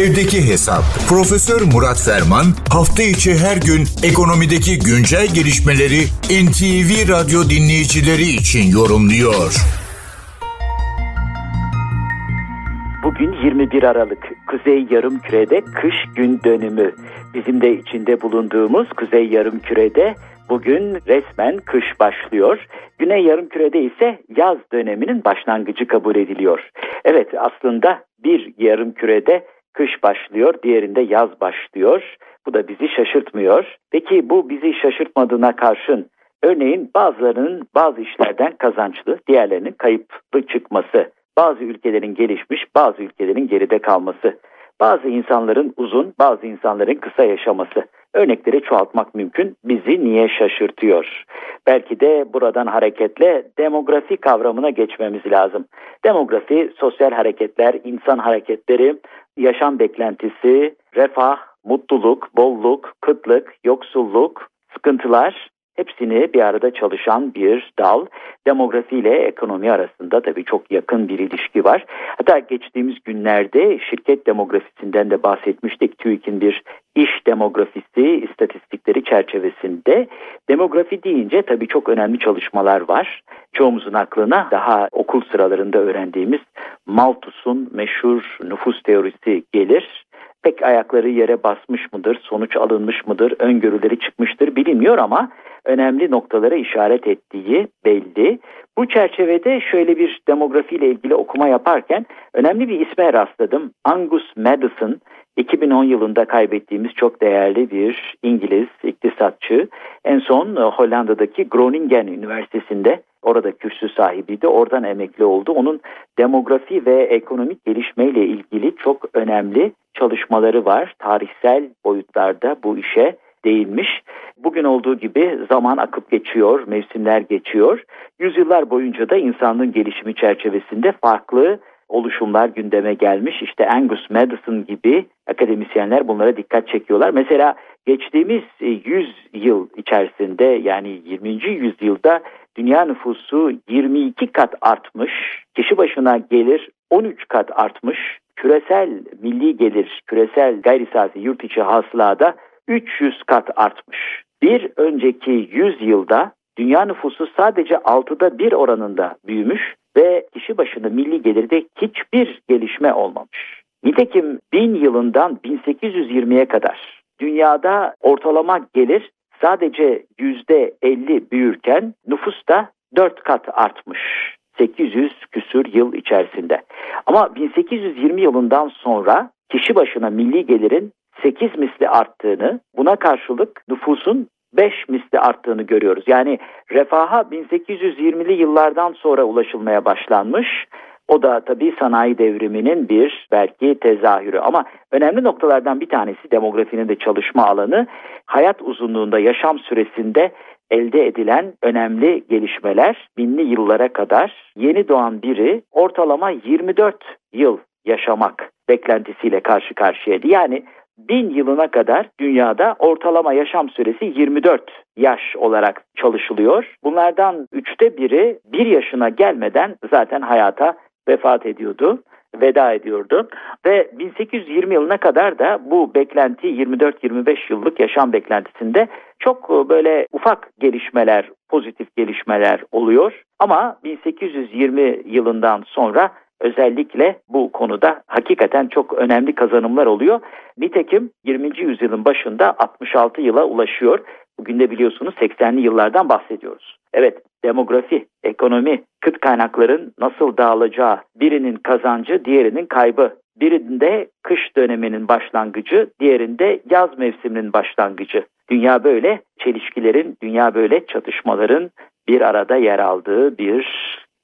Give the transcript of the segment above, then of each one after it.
Evdeki Hesap. Profesör Murat Ferman hafta içi her gün ekonomideki güncel gelişmeleri NTV Radyo dinleyicileri için yorumluyor. Bugün 21 Aralık Kuzey Yarımküre'de kış gün dönümü. Bizim de içinde bulunduğumuz Kuzey Yarımküre'de bugün resmen kış başlıyor. Güney Yarımküre'de ise yaz döneminin başlangıcı kabul ediliyor. Evet aslında bir yarımkürede kış başlıyor, diğerinde yaz başlıyor. Bu da bizi şaşırtmıyor. Peki bu bizi şaşırtmadığına karşın örneğin bazılarının bazı işlerden kazançlı, diğerlerinin kayıplı çıkması, bazı ülkelerin gelişmiş, bazı ülkelerin geride kalması, bazı insanların uzun, bazı insanların kısa yaşaması. Örnekleri çoğaltmak mümkün. Bizi niye şaşırtıyor? Belki de buradan hareketle demografi kavramına geçmemiz lazım. Demografi, sosyal hareketler, insan hareketleri, yaşam beklentisi, refah, mutluluk, bolluk, kıtlık, yoksulluk, sıkıntılar hepsini bir arada çalışan bir dal. Demografi ile ekonomi arasında tabii çok yakın bir ilişki var. Hatta geçtiğimiz günlerde şirket demografisinden de bahsetmiştik. TÜİK'in bir iş demografisi istatistikleri çerçevesinde demografi deyince tabii çok önemli çalışmalar var. Çoğumuzun aklına daha okul sıralarında öğrendiğimiz Malthus'un meşhur nüfus teorisi gelir pek ayakları yere basmış mıdır, sonuç alınmış mıdır, öngörüleri çıkmıştır bilinmiyor ama önemli noktalara işaret ettiği belli. Bu çerçevede şöyle bir demografiyle ilgili okuma yaparken önemli bir isme rastladım. Angus Madison 2010 yılında kaybettiğimiz çok değerli bir İngiliz iktisatçı. En son Hollanda'daki Groningen Üniversitesi'nde orada kürsü sahibiydi. Oradan emekli oldu. Onun demografi ve ekonomik gelişmeyle ilgili çok önemli çalışmaları var. Tarihsel boyutlarda bu işe değinmiş. Bugün olduğu gibi zaman akıp geçiyor, mevsimler geçiyor. Yüzyıllar boyunca da insanlığın gelişimi çerçevesinde farklı oluşumlar gündeme gelmiş. İşte Angus Madison gibi akademisyenler bunlara dikkat çekiyorlar. Mesela geçtiğimiz 100 yıl içerisinde yani 20. yüzyılda dünya nüfusu 22 kat artmış, kişi başına gelir 13 kat artmış, küresel milli gelir, küresel gayri safi yurt içi hasılada 300 kat artmış. Bir önceki 100 yılda dünya nüfusu sadece 6'da 1 oranında büyümüş ve kişi başına milli gelirde hiçbir gelişme olmamış. Nitekim 1000 yılından 1820'ye kadar dünyada ortalama gelir sadece %50 büyürken nüfus da 4 kat artmış. 800 küsür yıl içerisinde. Ama 1820 yılından sonra kişi başına milli gelirin 8 misli arttığını, buna karşılık nüfusun 5 misli arttığını görüyoruz. Yani refaha 1820'li yıllardan sonra ulaşılmaya başlanmış. O da tabii sanayi devriminin bir belki tezahürü ama önemli noktalardan bir tanesi demografinin de çalışma alanı hayat uzunluğunda yaşam süresinde elde edilen önemli gelişmeler binli yıllara kadar yeni doğan biri ortalama 24 yıl yaşamak beklentisiyle karşı karşıyaydı. Yani bin yılına kadar dünyada ortalama yaşam süresi 24 yaş olarak çalışılıyor. Bunlardan üçte biri bir yaşına gelmeden zaten hayata vefat ediyordu veda ediyordu. Ve 1820 yılına kadar da bu beklenti 24-25 yıllık yaşam beklentisinde çok e, böyle ufak gelişmeler, pozitif gelişmeler oluyor. Ama 1820 yılından sonra özellikle bu konuda hakikaten çok önemli kazanımlar oluyor. Nitekim 20. yüzyılın başında 66 yıla ulaşıyor. Bugün de biliyorsunuz 80'li yıllardan bahsediyoruz. Evet demografi, ekonomi, kıt kaynakların nasıl dağılacağı, birinin kazancı, diğerinin kaybı. Birinde kış döneminin başlangıcı, diğerinde yaz mevsiminin başlangıcı. Dünya böyle çelişkilerin, dünya böyle çatışmaların bir arada yer aldığı bir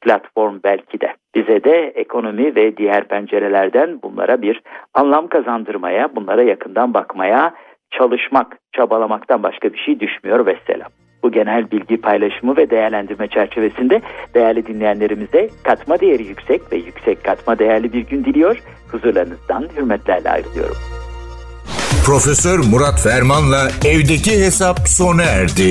platform belki de. Bize de ekonomi ve diğer pencerelerden bunlara bir anlam kazandırmaya, bunlara yakından bakmaya çalışmak, çabalamaktan başka bir şey düşmüyor ve selam. Bu genel bilgi paylaşımı ve değerlendirme çerçevesinde değerli dinleyenlerimize katma değeri yüksek ve yüksek katma değerli bir gün diliyor. Huzurlarınızdan hürmetlerle ayrılıyorum. Profesör Murat Ferman'la evdeki hesap sona erdi.